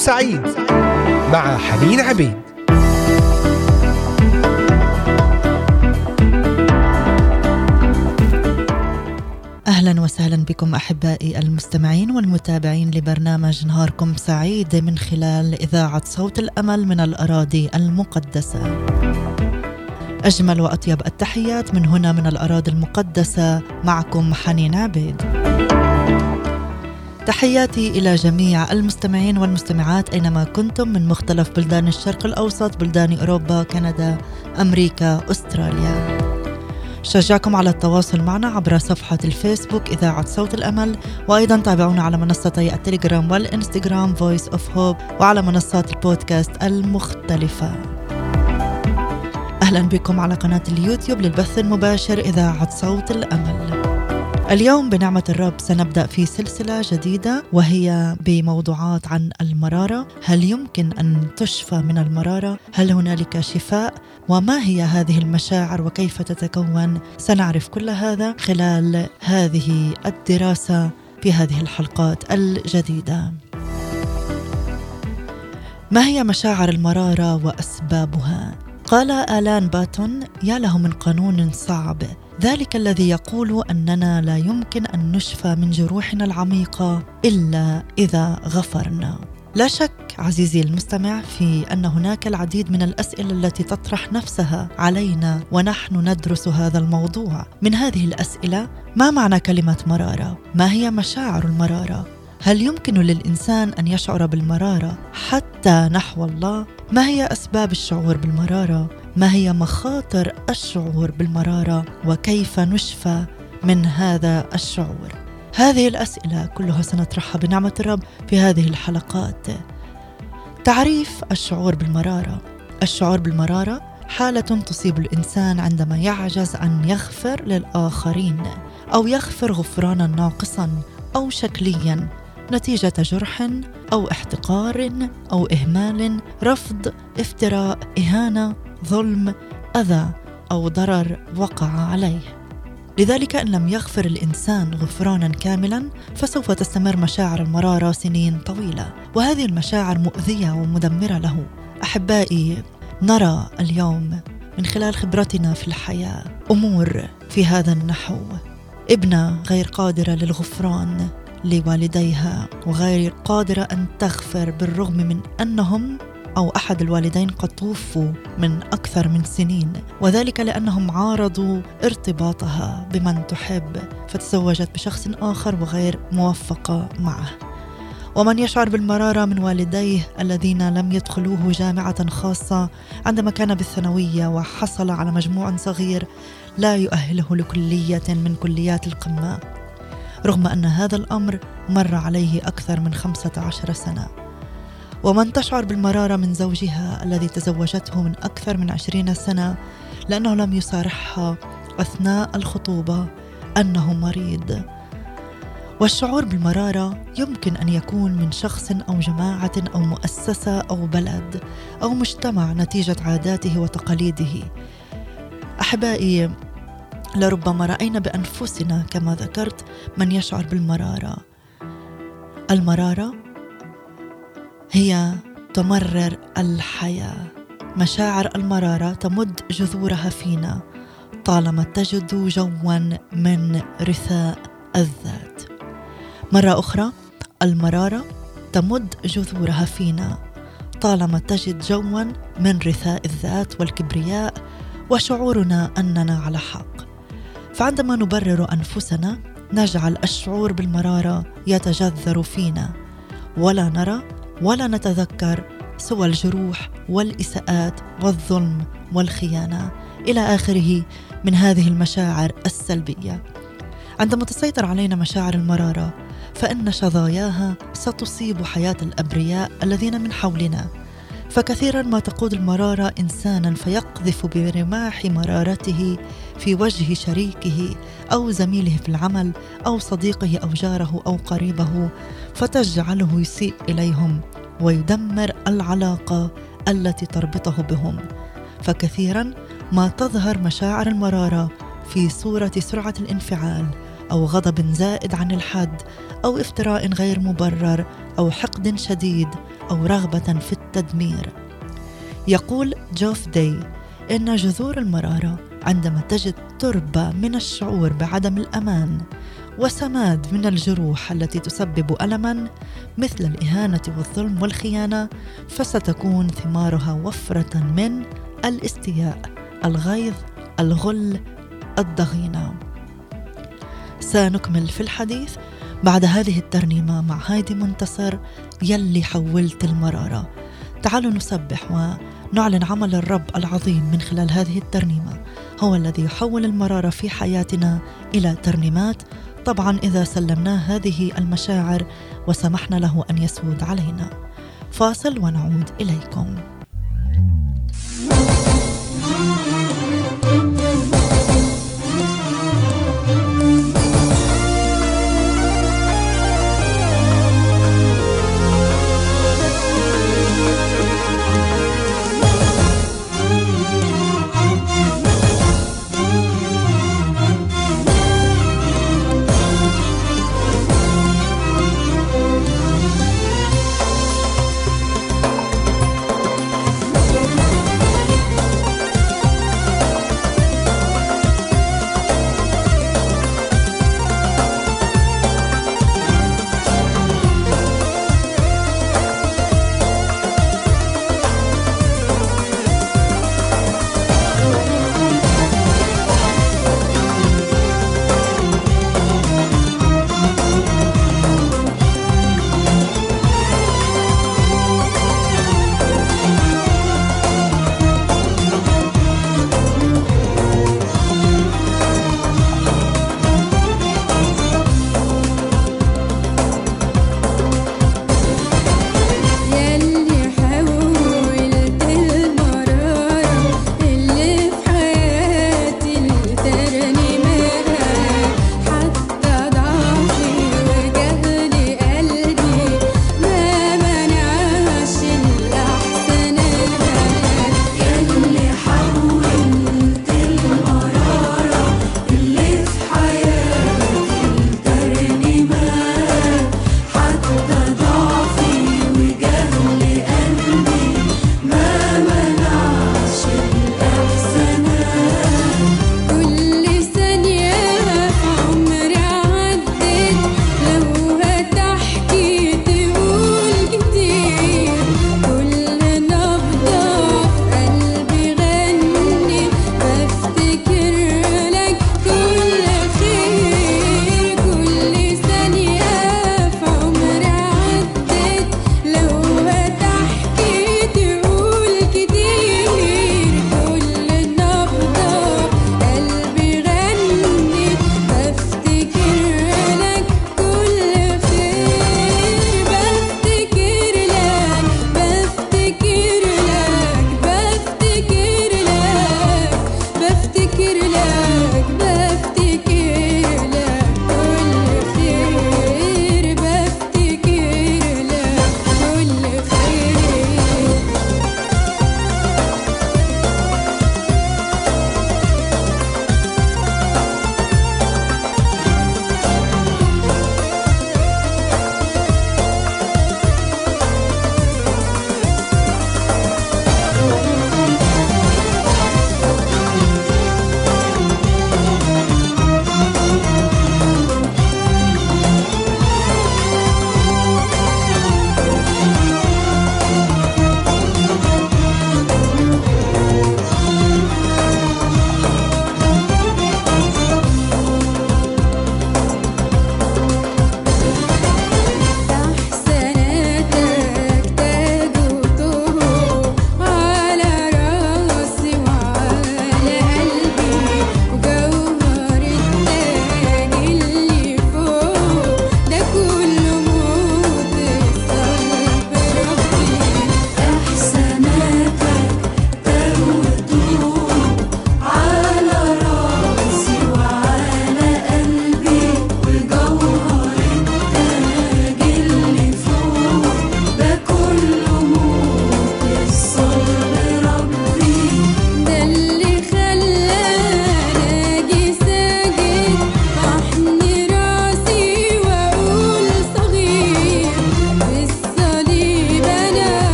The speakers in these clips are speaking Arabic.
سعيد مع حنين عبيد أهلا وسهلا بكم أحبائي المستمعين والمتابعين لبرنامج نهاركم سعيد من خلال إذاعة صوت الأمل من الأراضي المقدسة. أجمل وأطيب التحيات من هنا من الأراضي المقدسة معكم حنين عبيد. تحياتي إلى جميع المستمعين والمستمعات أينما كنتم من مختلف بلدان الشرق الأوسط، بلدان أوروبا، كندا، أمريكا، أستراليا. شجعكم على التواصل معنا عبر صفحة الفيسبوك إذاعة صوت الأمل وأيضا تابعونا على منصتي التليجرام والإنستغرام Voice of Hope وعلى منصات البودكاست المختلفة أهلا بكم على قناة اليوتيوب للبث المباشر إذاعة صوت الأمل اليوم بنعمة الرب سنبدأ في سلسلة جديدة وهي بموضوعات عن المرارة هل يمكن أن تشفى من المرارة؟ هل هنالك شفاء؟ وما هي هذه المشاعر وكيف تتكون؟ سنعرف كل هذا خلال هذه الدراسة في هذه الحلقات الجديدة ما هي مشاعر المرارة وأسبابها؟ قال آلان باتون يا له من قانون صعب ذلك الذي يقول أننا لا يمكن أن نشفى من جروحنا العميقة إلا إذا غفرنا. لا شك عزيزي المستمع في أن هناك العديد من الأسئلة التي تطرح نفسها علينا ونحن ندرس هذا الموضوع. من هذه الأسئلة ما معنى كلمة مرارة؟ ما هي مشاعر المرارة؟ هل يمكن للإنسان أن يشعر بالمرارة حتى نحو الله؟ ما هي أسباب الشعور بالمرارة؟ ما هي مخاطر الشعور بالمرارة وكيف نشفى من هذا الشعور؟ هذه الأسئلة كلها سنطرحها بنعمة الرب في هذه الحلقات. تعريف الشعور بالمرارة. الشعور بالمرارة حالة تصيب الإنسان عندما يعجز ان يغفر للآخرين أو يغفر غفرانا ناقصا أو شكليا نتيجة جرح أو احتقار أو إهمال رفض افتراء إهانة ظلم أذى أو ضرر وقع عليه. لذلك إن لم يغفر الإنسان غفرانا كاملا فسوف تستمر مشاعر المراره سنين طويلة. وهذه المشاعر مؤذية ومدمرة له. أحبائي نرى اليوم من خلال خبرتنا في الحياة أمور في هذا النحو. ابنة غير قادرة للغفران لوالديها وغير قادرة أن تغفر بالرغم من أنهم أو أحد الوالدين قد توفوا من أكثر من سنين وذلك لأنهم عارضوا ارتباطها بمن تحب فتزوجت بشخص آخر وغير موفقة معه. ومن يشعر بالمرارة من والديه الذين لم يدخلوه جامعة خاصة عندما كان بالثانوية وحصل على مجموع صغير لا يؤهله لكلية من كليات القمة رغم أن هذا الأمر مر عليه أكثر من خمسة عشر سنة. ومن تشعر بالمرارة من زوجها الذي تزوجته من أكثر من عشرين سنة لأنه لم يصارحها أثناء الخطوبة أنه مريض. والشعور بالمرارة يمكن أن يكون من شخص أو جماعة أو مؤسسة أو بلد أو مجتمع نتيجة عاداته وتقاليده. أحبائي لربما رأينا بأنفسنا كما ذكرت من يشعر بالمرارة. المرارة هي تمرر الحياة. مشاعر المرارة تمد جذورها فينا طالما تجد جوا من رثاء الذات. مرة أخرى المرارة تمد جذورها فينا طالما تجد جوا من رثاء الذات والكبرياء وشعورنا أننا على حق. فعندما نبرر أنفسنا نجعل الشعور بالمرارة يتجذر فينا ولا نرى ولا نتذكر سوى الجروح والإساءات والظلم والخيانة. إلى آخره من هذه المشاعر السلبية. عندما تسيطر علينا مشاعر المرارة فإن شظاياها ستصيب حياة الأبرياء الذين من حولنا. فكثيرا ما تقود المرارة انسانا فيقذف برماح مرارته في وجه شريكه أو زميله في العمل أو صديقه أو جاره أو قريبه فتجعله يسيء إليهم ويدمر العلاقة التي تربطه بهم. فكثيرا ما تظهر مشاعر المرارة في صورة سرعة الانفعال أو غضب زائد عن الحد أو افتراء غير مبرر أو حقد شديد أو رغبة في التدمير. يقول جوف داي إن جذور المرارة عندما تجد تربة من الشعور بعدم الأمان وسماد من الجروح التي تسبب ألما مثل الإهانة والظلم والخيانة فستكون ثمارها وفرة من الاستياء الغيظ الغل الضغينة. سنكمل في الحديث بعد هذه الترنيمة مع هايدي منتصر يلي حولت المرارة. تعالوا نسبح ونعلن عمل الرب العظيم من خلال هذه الترنيمة. هو الذي يحول المرارة في حياتنا إلى ترنيمات. طبعا إذا سلمناه هذه المشاعر وسمحنا له أن يسود علينا. فاصل ونعود إليكم.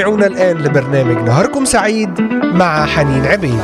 تستمعون الآن لبرنامج نهاركم سعيد مع حنين عبيد.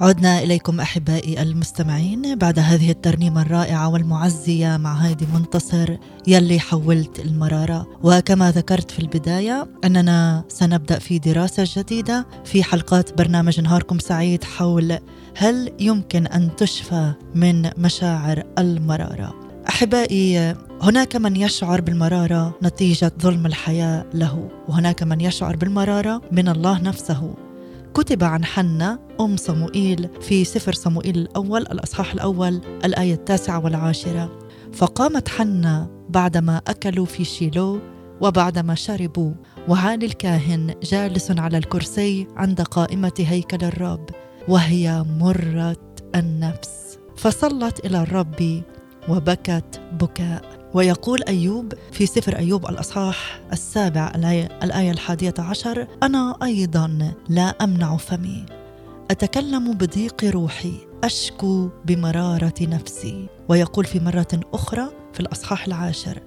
عدنا إليكم أحبائي المستمعين بعد هذه الترنيمة الرائعة والمعزية مع هايدي منتصر يلي حولت المرارة. وكما ذكرت في البداية أننا سنبدأ في دراسة جديدة في حلقات برنامج نهاركم سعيد حول هل يمكن أن تشفى من مشاعر المرارة. أحبائي هناك من يشعر بالمرارة نتيجة ظلم الحياة له وهناك من يشعر بالمرارة من الله نفسه. كتب عن حنا أم صموئيل في سفر صموئيل الأول الأصحاح الأول الآية التاسعة والعاشرة. فقامت حنا بعدما أكلوا في شيلو وبعدما شربوا وعالي الكاهن جالس على الكرسي عند قائمة هيكل الرب وهي مرة النفس. فصلت إلى الرب وبكت بكاء. ويقول أيوب في سفر أيوب الأصحاح السابع الآية الحادية عشر أنا أيضا لا أمنع فمي. أتكلم بضيق روحي أشكو بمرارة نفسي. ويقول في مرة أخرى في الأصحاح العاشر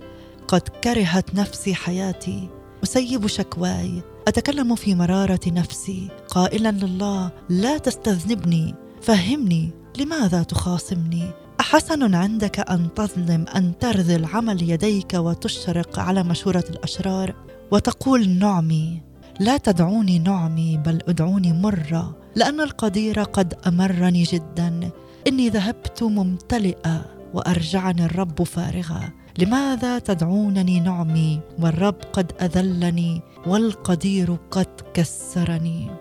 قد كرهت نفسي حياتي أسيب شكواي. أتكلم في مرارة نفسي قائلا لله لا تستذنبني فهمني لماذا تخاصمني؟ أحسن عندك أن تظلم أن ترذل عمل يديك وتشرق على مشورة الأشرار وتقول نعمي. لا تدعوني نعمي بل ادعوني مرة لأن القدير قد أمرني جدا. إني ذهبت ممتلئة وأرجعني الرب فارغة لماذا تدعونني نعمي؟ والرب قد أذلني والقدير قد كسرني.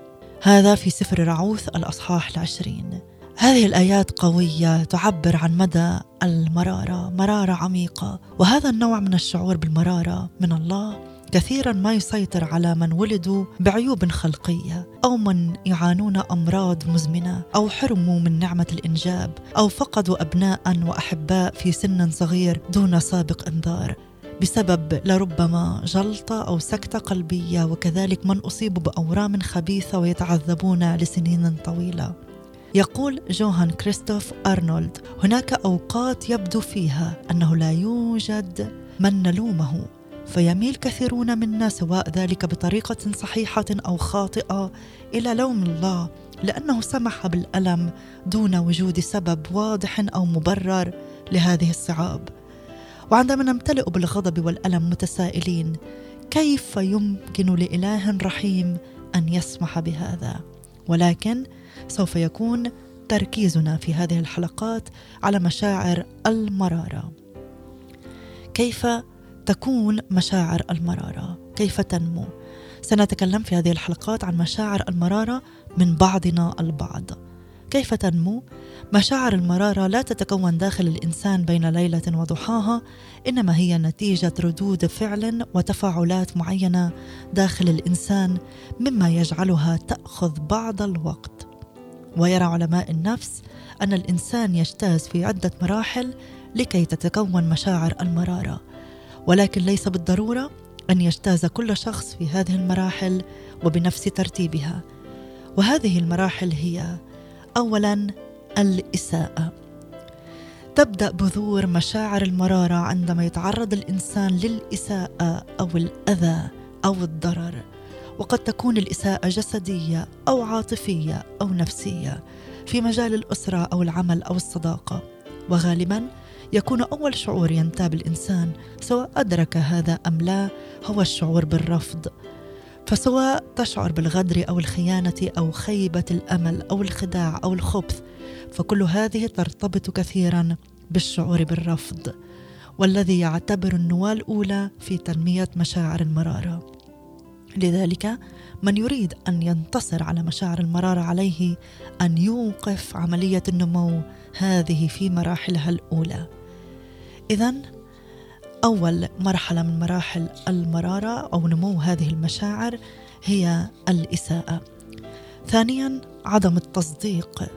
هذا في سفر رعوث الأصحاح العشرين. هذه الآيات قوية تعبر عن مدى المرارة مرارة عميقة. وهذا النوع من الشعور بالمرارة من الله كثيرا ما يسيطر على من ولدوا بعيوب خلقية أو من يعانون أمراض مزمنة أو حرموا من نعمة الإنجاب أو فقدوا ابناء وأحباء في سن صغير دون سابق إنذار. بسبب لربما جلطة أو سكتة قلبية وكذلك من أصيبوا بأورام خبيثة ويتعذبون لسنين طويلة. يقول جوهان كريستوف أرنولد هناك أوقات يبدو فيها أنه لا يوجد من نلومه فيميل كثيرون منا سواء ذلك بطريقة صحيحة أو خاطئة إلى لوم الله لأنه سمح بالألم دون وجود سبب واضح أو مبرر لهذه الصعاب. وعندما نمتلئ بالغضب والألم متسائلين كيف يمكن لإله رحيم أن يسمح بهذا؟ ولكن سوف يكون تركيزنا في هذه الحلقات على مشاعر المرارة. كيف تكون مشاعر المرارة؟ كيف تنمو؟ سنتكلم في هذه الحلقات عن مشاعر المرارة من بعضنا البعض. كيف تنمو؟ مشاعر المرارة لا تتكون داخل الإنسان بين ليلة وضحاها إنما هي نتيجة ردود فعل وتفاعلات معينة داخل الإنسان مما يجعلها تأخذ بعض الوقت. ويرى علماء النفس أن الإنسان يجتاز في عدة مراحل لكي تتكون مشاعر المرارة. ولكن ليس بالضرورة أن يجتاز كل شخص في هذه المراحل وبنفس ترتيبها. وهذه المراحل هي اولا الإساءة. تبدأ بذور مشاعر المرارة عندما يتعرض الإنسان للإساءة أو الأذى أو الضرر. وقد تكون الإساءة جسدية أو عاطفية أو نفسية في مجال الأسرة أو العمل أو الصداقة. وغالبا يكون أول شعور ينتاب الإنسان سواء أدرك هذا أم لا هو الشعور بالرفض. فسواء تشعر بالغدر أو الخيانة أو خيبة الأمل أو الخداع أو الخبث فكل هذه ترتبط كثيرا بالشعور بالرفض والذي يعتبر النواة الأولى في تنمية مشاعر المرارة. لذلك من يريد أن ينتصر على مشاعر المراره عليه أن يوقف عملية النمو هذه في مراحلها الأولى. اذا أول مرحلة من مراحل المرارة أو نمو هذه المشاعر هي الإساءة. ثانيا عدم التصديق.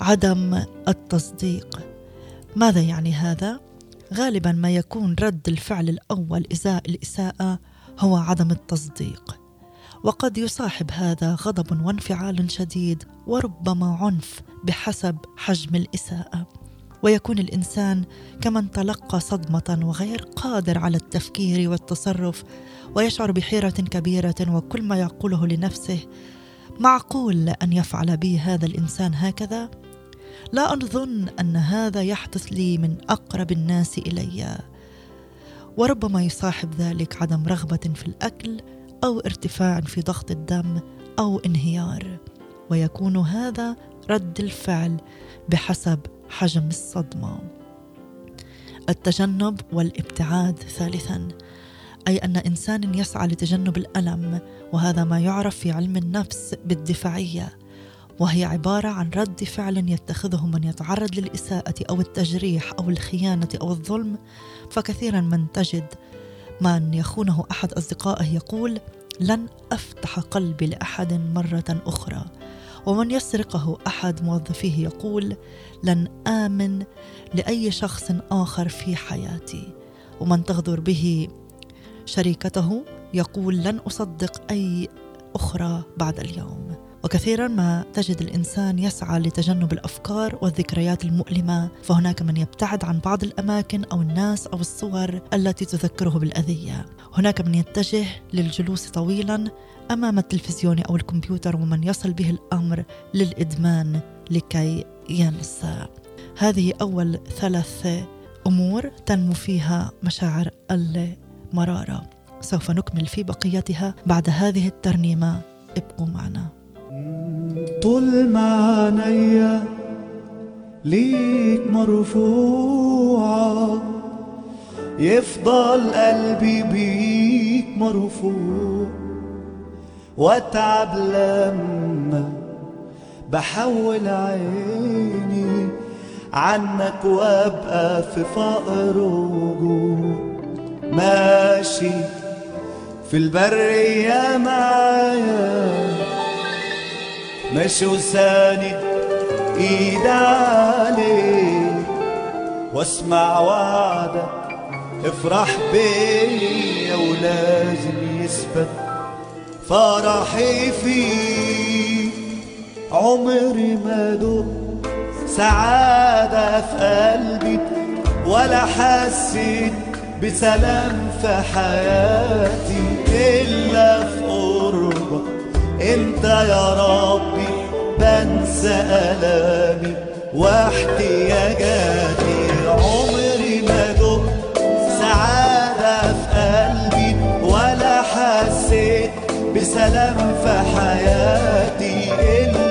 عدم التصديق. ماذا يعني هذا؟ غالبا ما يكون رد الفعل الأول إزاء الإساءة هو عدم التصديق. وقد يصاحب هذا غضب وانفعال شديد وربما عنف بحسب حجم الإساءة. ويكون الإنسان كمن تلقى صدمة وغير قادر على التفكير والتصرف ويشعر بحيرة كبيرة وكل ما يقوله لنفسه معقول ان يفعل بي هذا الإنسان هكذا؟ لا اظن أن هذا يحدث لي من أقرب الناس إلي. وربما يصاحب ذلك عدم رغبة في الأكل أو ارتفاع في ضغط الدم أو انهيار. ويكون هذا رد الفعل بحسب حجم الصدمة. التجنب والابتعاد ثالثا أي أن إنسان يسعى لتجنب الألم وهذا ما يعرف في علم النفس بالدفاعية. وهي عبارة عن رد فعل يتخذه من يتعرض للإساءة أو التجريح أو الخيانة أو الظلم فكثيرا من تجد من يخونه أحد أصدقائه يقول لن أفتح قلبي لأحد مرة أخرى. ومن يسرقه أحد موظفيه يقول لن آمن لأي شخص آخر في حياتي. ومن تغدر به شريكته يقول لن أصدق أي أخرى بعد اليوم. وكثيرا ما تجد الإنسان يسعى لتجنب الأفكار والذكريات المؤلمة فهناك من يبتعد عن بعض الأماكن أو الناس أو الصور التي تذكره بالأذية. هناك من يتجه للجلوس طويلا أمام التلفزيون أو الكمبيوتر ومن يصل به الأمر للإدمان لكي ينسى هذه أول ثلاث أمور تنمو فيها مشاعر المرارة. سوف نكمل في بقيتها بعد هذه الترنيمة. ابقوا معنا. طول ما عينيا ليك مرفوعة يفضل قلبي بيك مرفوع. واتعب لما بحول عيني عنك وابقى في فقر وجوع. ماشي في البرية معايا. ماشي وساند ايد عليك واسمع وعدك افرح بيا ولازم يثبت فرحي فيك عمري ما دقت سعادة في قلبي ولا حسيت بسلام في حياتي إلا انت يا ربي بنسى ألامي واحتياجاتي. عمري ما دقت سعادة في قلبي ولا حسيت بسلام في حياتي إلا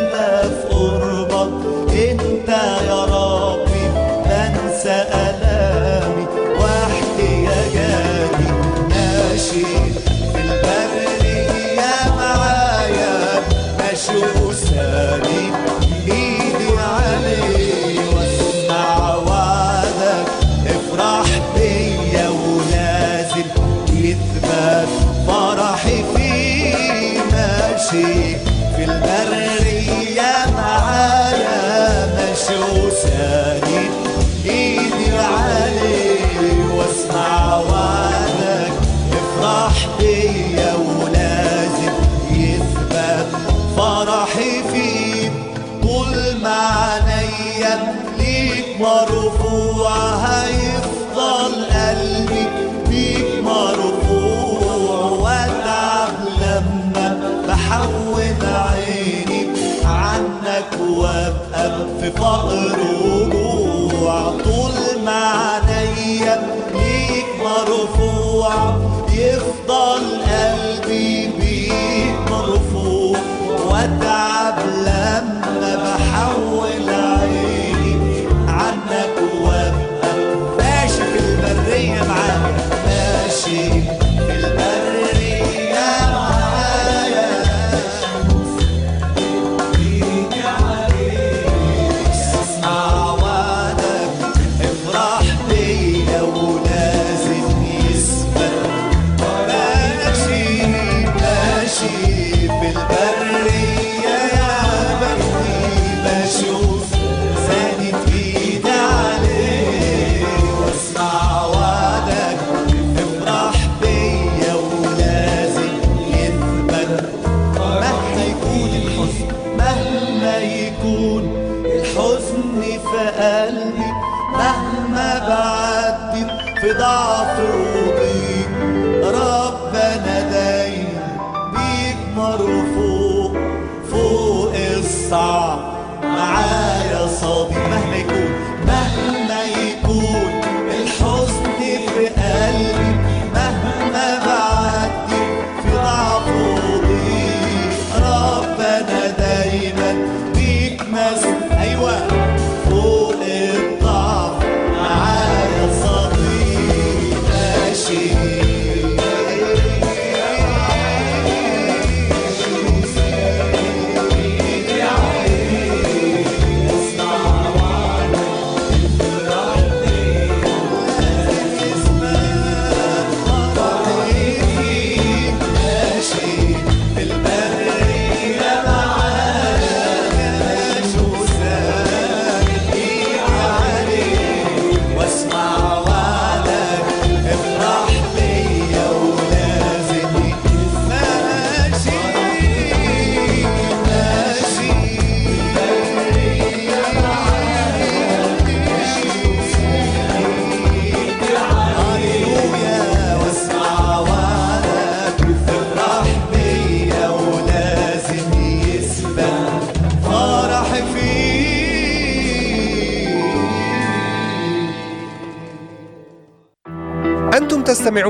مرفوع هيفضل قلبي مرفوع واتعب لما بحول عيني عنك وابقى في فقر.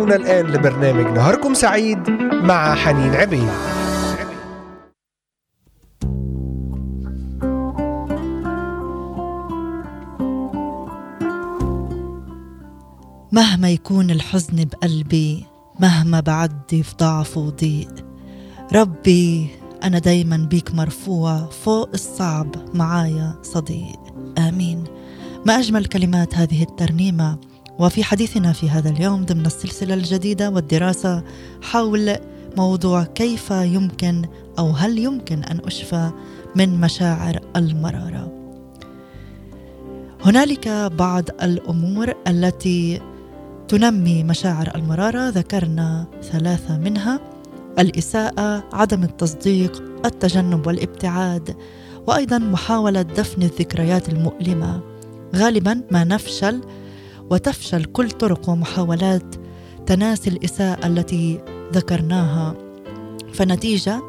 تستمعون الآن لبرنامج نهاركم سعيد مع حنين عبيد. مهما يكون الحزن بقلبي مهما بعدي في ضعف وضيق ربي أنا دايما بيك مرفوع فوق الصعب معايا صديق. آمين. ما أجمل كلمات هذه الترنيمة وفي حديثنا في هذا اليوم ضمن السلسلة الجديدة والدراسة حول موضوع كيف يمكن أو هل يمكن أن أشفى من مشاعر المرارة هنالك بعض الأمور التي تنمي مشاعر المرارة ذكرنا ثلاثة منها الإساءة، عدم التصديق، التجنب والابتعاد، وأيضا محاولة دفن الذكريات المؤلمة. غالبا ما نفشل وتفشل كل طرق ومحاولات تناسي الإساءة التي ذكرناها. فنتيجة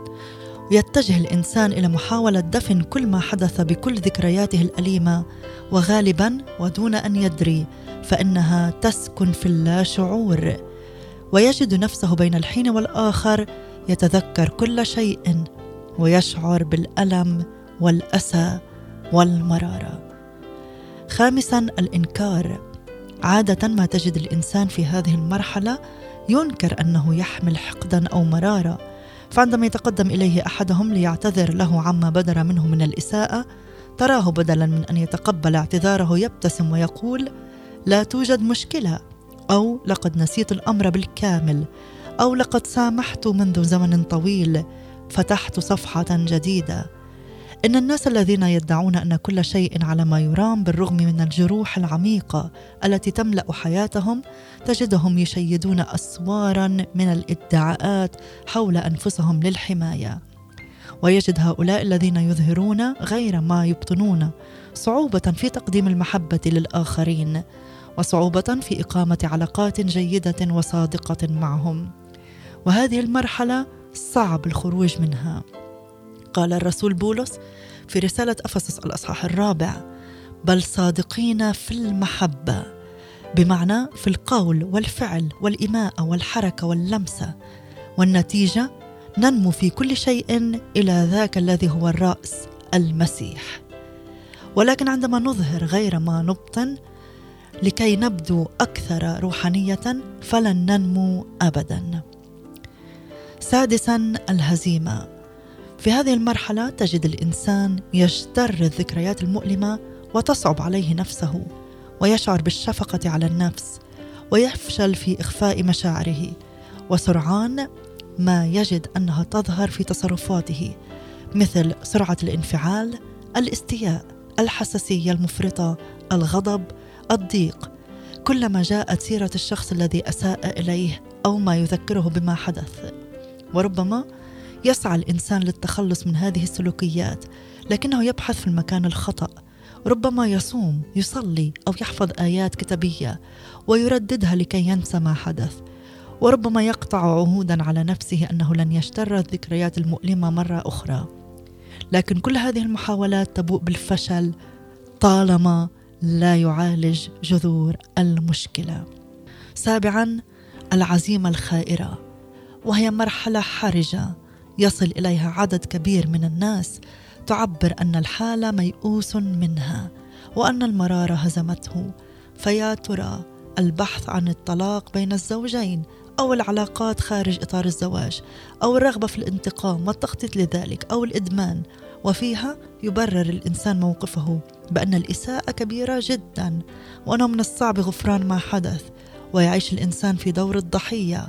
يتجه الإنسان إلى محاولة دفن كل ما حدث بكل ذكرياته الأليمة وغالبا ودون أن يدري فإنها تسكن في اللاشعور ويجد نفسه بين الحين والآخر يتذكر كل شيء ويشعر بالألم والأسى والمرارة. خامسا الإنكار عادة ما تجد الإنسان في هذه المرحلة ينكر أنه يحمل حقدا أو مرارة. فعندما يتقدم إليه أحدهم ليعتذر له عما بدر منه من الإساءة تراه بدلا من أن يتقبل اعتذاره يبتسم ويقول لا توجد مشكلة أو لقد نسيت الأمر بالكامل أو لقد سامحت منذ زمن طويل فتحت صفحة جديدة. إن الناس الذين يدعون أن كل شيء على ما يرام بالرغم من الجروح العميقة التي تملأ حياتهم تجدهم يشيدون أسوارا من الإدعاءات حول أنفسهم للحماية. ويجد هؤلاء الذين يظهرون غير ما يبطنون صعوبة في تقديم المحبة للآخرين وصعوبة في إقامة علاقات جيدة وصادقة معهم. وهذه المرحلة صعب الخروج منها. قال الرسول بولس في رسالة أفسس الأصحاح الرابع بل صادقين في المحبة بمعنى في القول والفعل والإماءة والحركة واللمسة والنتيجة ننمو في كل شيء إلى ذاك الذي هو الرأس المسيح. ولكن عندما نظهر غير ما نبطن لكي نبدو أكثر روحانية فلن ننمو أبدا. سادسا الهزيمة. في هذه المرحلة تجد الإنسان يجتر الذكريات المؤلمة وتصعب عليه نفسه ويشعر بالشفقة على النفس ويفشل في إخفاء مشاعره وسرعان ما يجد أنها تظهر في تصرفاته مثل سرعة الانفعال، الاستياء، الحساسية المفرطة، الغضب، الضيق كلما جاءت سيرة الشخص الذي أساء إليه أو ما يذكره بما حدث. وربما يسعى الإنسان للتخلص من هذه السلوكيات لكنه يبحث في المكان الخطأ. ربما يصوم يصلي أو يحفظ آيات كتابية ويرددها لكي ينسى ما حدث. وربما يقطع عهودا على نفسه أنه لن يشتر الذكريات المؤلمة مرة أخرى. لكن كل هذه المحاولات تبوء بالفشل طالما لا يعالج جذور المشكلة. سابعا العزيمة الخائرة وهي مرحلة حرجة يصل إليها عدد كبير من الناس تعبر أن الحالة ميؤوس منها وأن المرارة هزمته. فيا ترى البحث عن الطلاق بين الزوجين أو العلاقات خارج إطار الزواج أو الرغبة في الانتقام والتخطيط لذلك أو الإدمان. وفيها يبرر الإنسان موقفه بأن الإساءة كبيرة جدا وانه من الصعب غفران ما حدث ويعيش الإنسان في دور الضحية.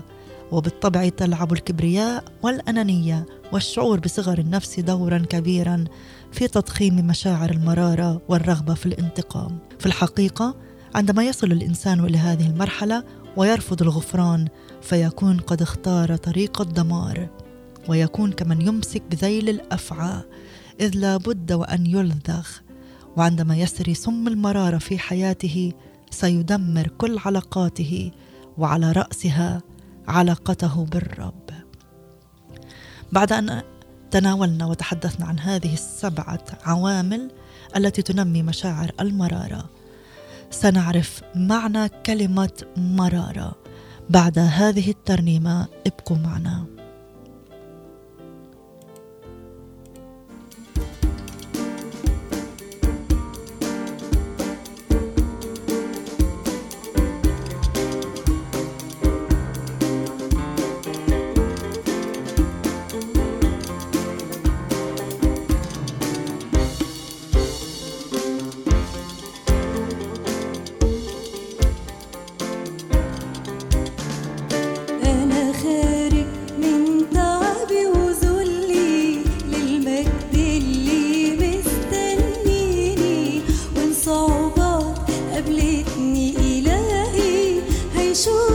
وبالطبع تلعب الكبرياء والأنانية والشعور بصغر النفس دورا كبيرا في تضخيم مشاعر المرارة والرغبة في الانتقام. في الحقيقة عندما يصل الإنسان إلى هذه المرحلة ويرفض الغفران فيكون قد اختار طريق الدمار ويكون كمن يمسك بذيل الأفعى إذ لا بد وأن يلذغ وعندما يسري سم المرارة في حياته سيدمر كل علاقاته وعلى رأسها علاقته بالرب. بعد أن تناولنا وتحدثنا عن هذه السبعة عوامل التي تنمي مشاعر المرارة سنعرف معنى كلمة مرارة بعد هذه الترنيمة. ابقوا معنا. Jesús.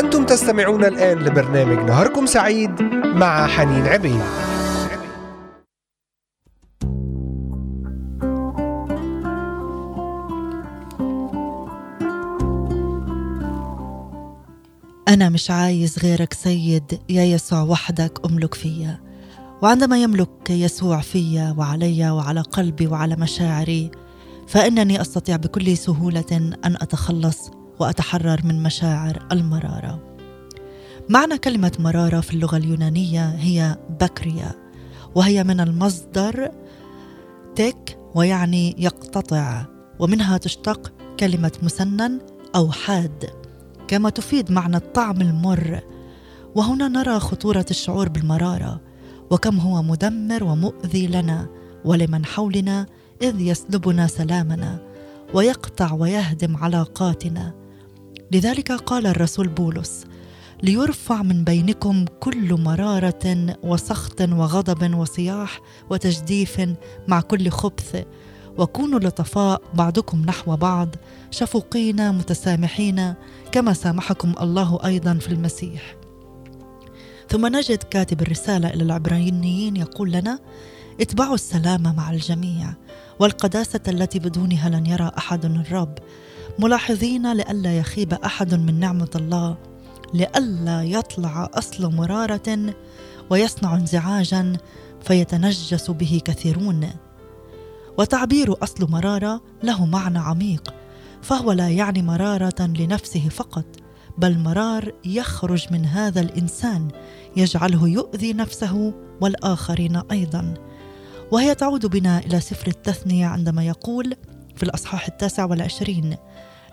أنتم تستمعون الآن لبرنامج نهاركم سعيد مع حنين عبيد. أنا مش عايز غيرك سيد يا يسوع وحدك أملك فيا. وعندما يملك يسوع فيا وعلي وعلى قلبي وعلى مشاعري فإنني أستطيع بكل سهولة أن أتخلص وأتحرر من مشاعر المرارة. معنى كلمة مرارة في اللغة اليونانية هي بكريا وهي من المصدر تك ويعني يقتطع ومنها تشتق كلمة مسنن أو حاد. كما تفيد معنى الطعم المر وهنا نرى خطورة الشعور بالمرارة وكم هو مدمر ومؤذي لنا ولمن حولنا إذ يسلبنا سلامنا ويقطع ويهدم علاقاتنا. لذلك قال الرسول بولس ليرفع من بينكم كل مرارة وسخط وغضب وصياح وتجديف مع كل خبث وكونوا لطفاء بعضكم نحو بعض شفوقين متسامحين كما سامحكم الله أيضا في المسيح. ثم نجد كاتب الرسالة إلى العبرانيين يقول لنا اتبعوا السلام مع الجميع والقداسة التي بدونها لن يرى أحد الرب ملاحظين لئلا يخيب أحد من نعمة الله لئلا يطلع أصل مرارة ويصنع انزعاجا فيتنجس به كثيرون. وتعبير أصل مرارة له معنى عميق فهو لا يعني مرارة لنفسه فقط بل مرار يخرج من هذا الإنسان يجعله يؤذي نفسه والآخرين أيضا. وهي تعود بنا إلى سفر التثنية عندما يقول في الأصحاح التاسع والعشرين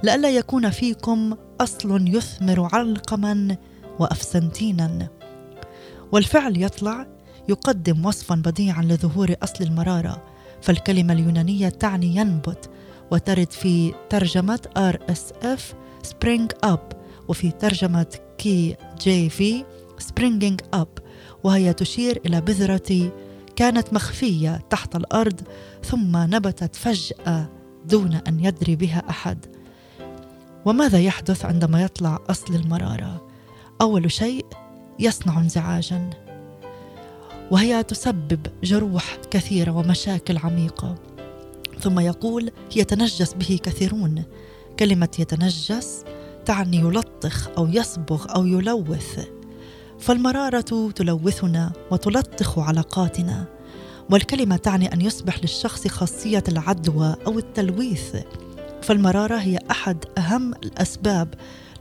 لئلا يكون فيكم أصل يثمر علقما وأفسنتينا. والفعل يطلع يقدم وصفا بديعا لظهور أصل المرارة فالكلمة اليونانية تعني ينبت وترد في ترجمة RSV spring up وفي ترجمة كي جي في springing up وهي تشير إلى بذرة كانت مخفية تحت الأرض ثم نبتت فجأة دون أن يدري بها أحد. وماذا يحدث عندما يطلع أصل المرارة؟ أول شيء يصنع انزعاجا. وهي تسبب جروح كثيرة ومشاكل عميقة. ثم يقول يتنجس به كثيرون. كلمة يتنجس تعني يلطخ أو يصبغ أو يلوث. فالمرارة تلوثنا وتلطخ علاقاتنا. والكلمة تعني أن يصبح للشخص خاصية العدوى أو التلويث. فالمرارة هي أحد أهم الأسباب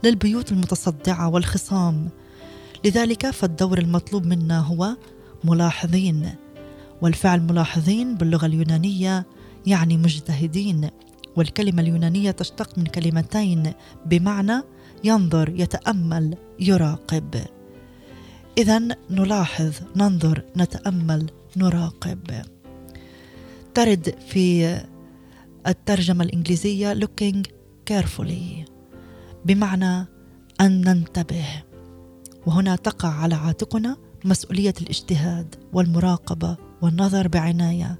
للبيوت المتصدعة والخصام. لذلك فالدور المطلوب منا هو ملاحظين والفعل ملاحظين باللغة اليونانية يعني مجتهدين والكلمة اليونانية تشتق من كلمتين بمعنى ينظر يتأمل يراقب. اذا نلاحظ ننظر نتأمل نراقب. ترد في الترجمة الإنجليزية looking carefully. بمعنى أن ننتبه. وهنا تقع على عاتقنا مسؤولية الاجتهاد والمراقبة والنظر بعناية.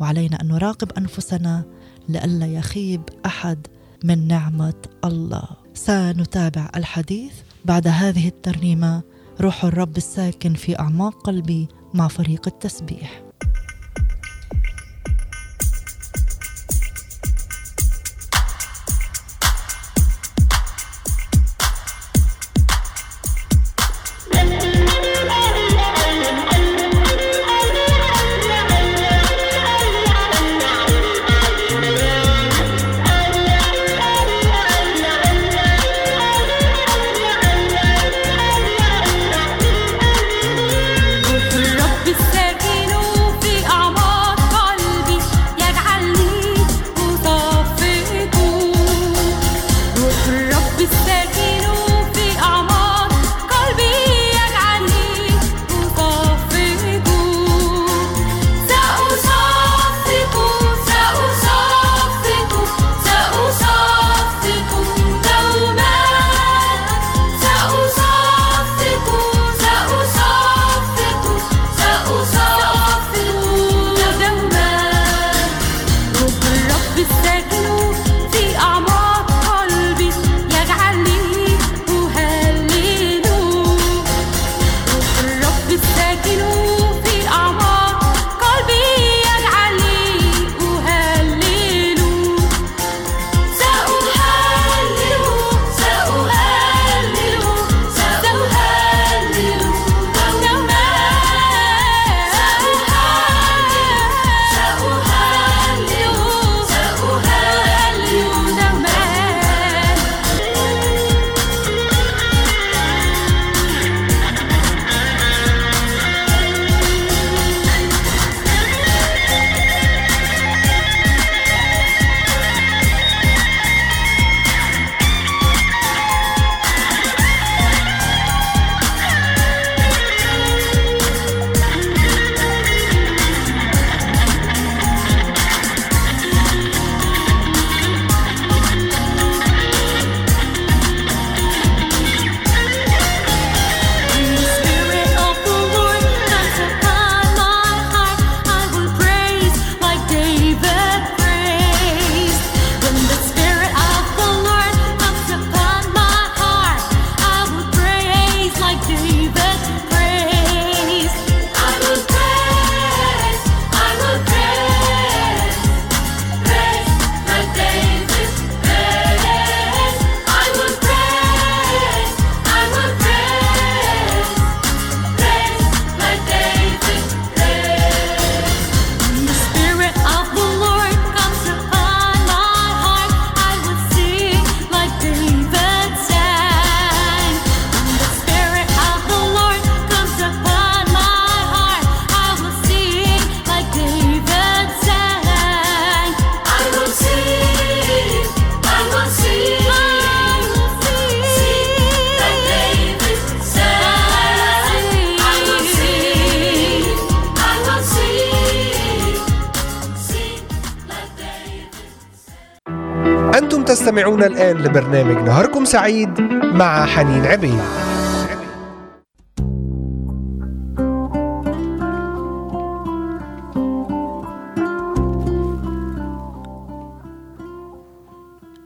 وعلينا أن نراقب أنفسنا لئلا يخيب أحد من نعمة الله. سنتابع الحديث بعد هذه الترنيمة. روح الرب الساكن في أعماق قلبي مع فريق التسبيح. تستمعون الآن لبرنامج نهاركم سعيد مع حنين عبيد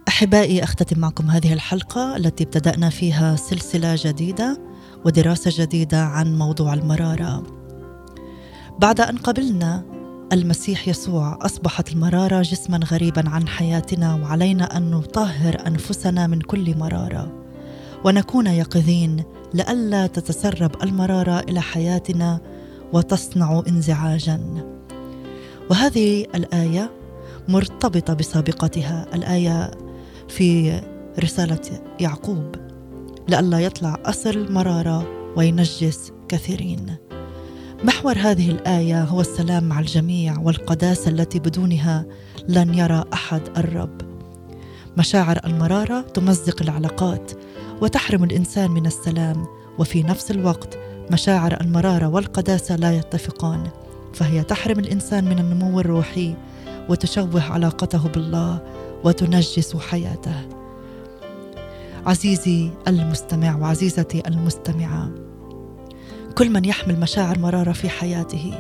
أحبائي أختتم معكم هذه الحلقة التي ابتدأنا فيها سلسلة جديدة ودراسة جديدة عن موضوع المرارة. بعد أن قبلنا المسيح يسوع أصبحت المرارة جسما غريبا عن حياتنا وعلينا أن نطهر أنفسنا من كل مرارة ونكون يقظين لئلا تتسرب المرارة إلى حياتنا وتصنع انزعاجا. وهذه الآية مرتبطة بسابقتها الآية في رسالة يعقوب لئلا يطلع أصل مرارة وينجس كثيرين. محور هذه الآية هو السلام مع الجميع والقداسة التي بدونها لن يرى أحد الرب. مشاعر المرارة تمزق العلاقات وتحرم الإنسان من السلام وفي نفس الوقت مشاعر المرارة والقداسة لا يتفقان فهي تحرم الإنسان من النمو الروحي وتشوه علاقته بالله وتنجس حياته عزيزي المستمع وعزيزتي المستمعة كل من يحمل مشاعر مرارة في حياته.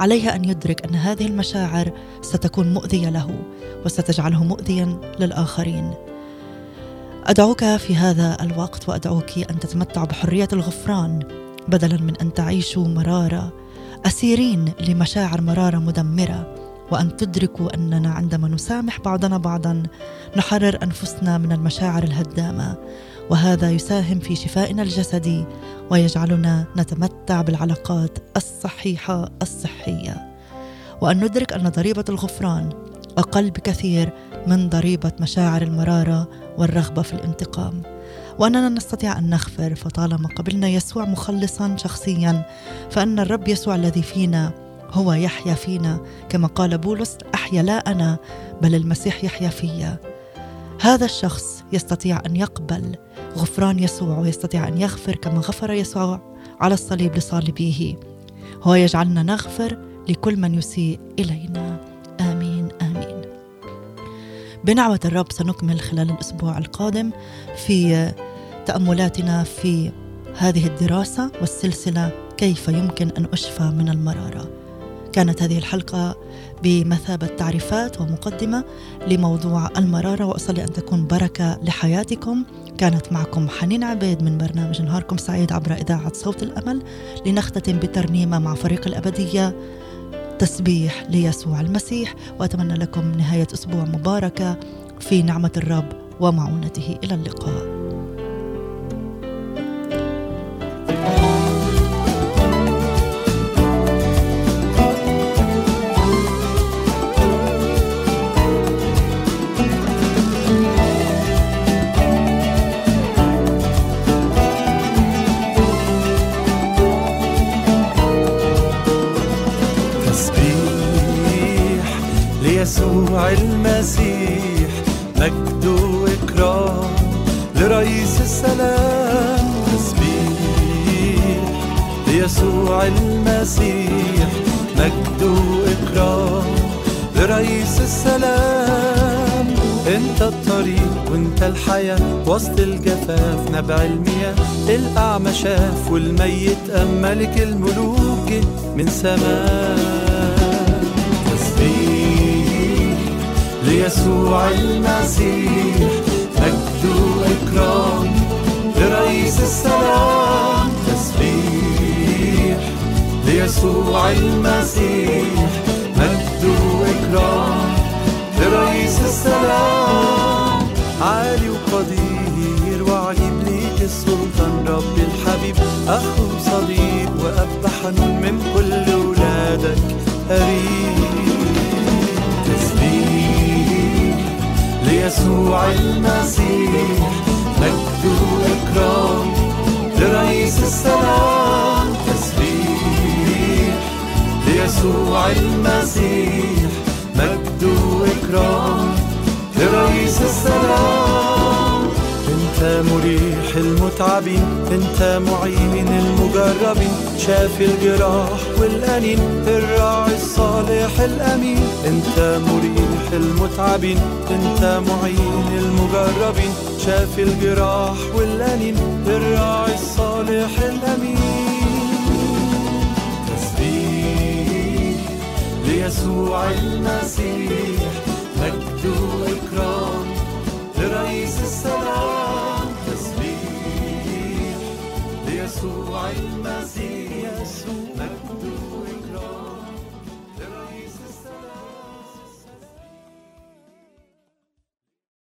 عليه أن يدرك أن هذه المشاعر ستكون مؤذية له وستجعله مؤذيا للآخرين. أدعوك في هذا الوقت وأدعوك أن تتمتعوا بحرية الغفران بدلا من أن تعيشوا مرارة أسيرين لمشاعر مرارة مدمرة وأن تدركوا أننا عندما نسامح بعضنا بعضا نحرر أنفسنا من المشاعر الهدامة. وهذا يساهم في شفائنا الجسدي ويجعلنا نتمتع بالعلاقات الصحيحة الصحية. وأن ندرك أن ضريبة الغفران أقل بكثير من ضريبة مشاعر المرارة والرغبة في الانتقام. وأننا نستطيع أن نغفر فطالما قبلنا يسوع مخلصا شخصيا فإن الرب يسوع الذي فينا هو يحيا فينا كما قال بولس أحيا لا أنا بل المسيح يحيا فيا. هذا الشخص يستطيع أن يقبل غفران يسوع ويستطيع أن يغفر كما غفر يسوع على الصليب لصالبيه هو يجعلنا نغفر لكل من يسيء إلينا. آمين آمين. بنعمه الرب سنكمل خلال الأسبوع القادم في تأملاتنا في هذه الدراسة والسلسلة كيف يمكن أن أشفى من المرارة. كانت هذه الحلقة بمثابة تعريفات ومقدمة لموضوع المرارة وأصلي أن تكون بركة لحياتكم. كانت معكم حنين عبيد من برنامج نهاركم سعيد عبر إذاعة صوت الأمل. لنختتم بترنيمة مع فريق الأبدية تسبيح ليسوع المسيح. وأتمنى لكم نهاية أسبوع مباركة في نعمة الرب ومعونته. إلى اللقاء. لرئيس السلام تسبيح ليسوع المسيح مجد وإكرام لرئيس السلام. انت الطريق وانت الحياة وسط الجفاف نبع المياه. الأعمى شاف والميت أم ملك الملوك جه من سماء. تسبيح ليسوع المسيح. وإكرام لرئيس السلام تسبيح ليسوع المسيح. مجد وإكرام لرئيس السلام. عالي وقدير وعجيب ليك السلطان رب الحبيب. أخو صديق وأب حنون من كل ولادك. قريب ليسوع المسيح مجد وإكرام لرئيس السلام تسبيح ليسوع المسيح مجد وإكرام لرئيس السلام. أنت مريح المتعب المتعبين أنت معين المجربين شافي الجراح والأنين الراعي الصالح الأمين. أنت مريح المتعبين أنت معين المجربين شافي الجراح والأنين الراعي الصالح الأمين. تسبيح ليسوع المسيح مجد وإكرام لرئيس السلام تسبيح ليسوع المسيح مجد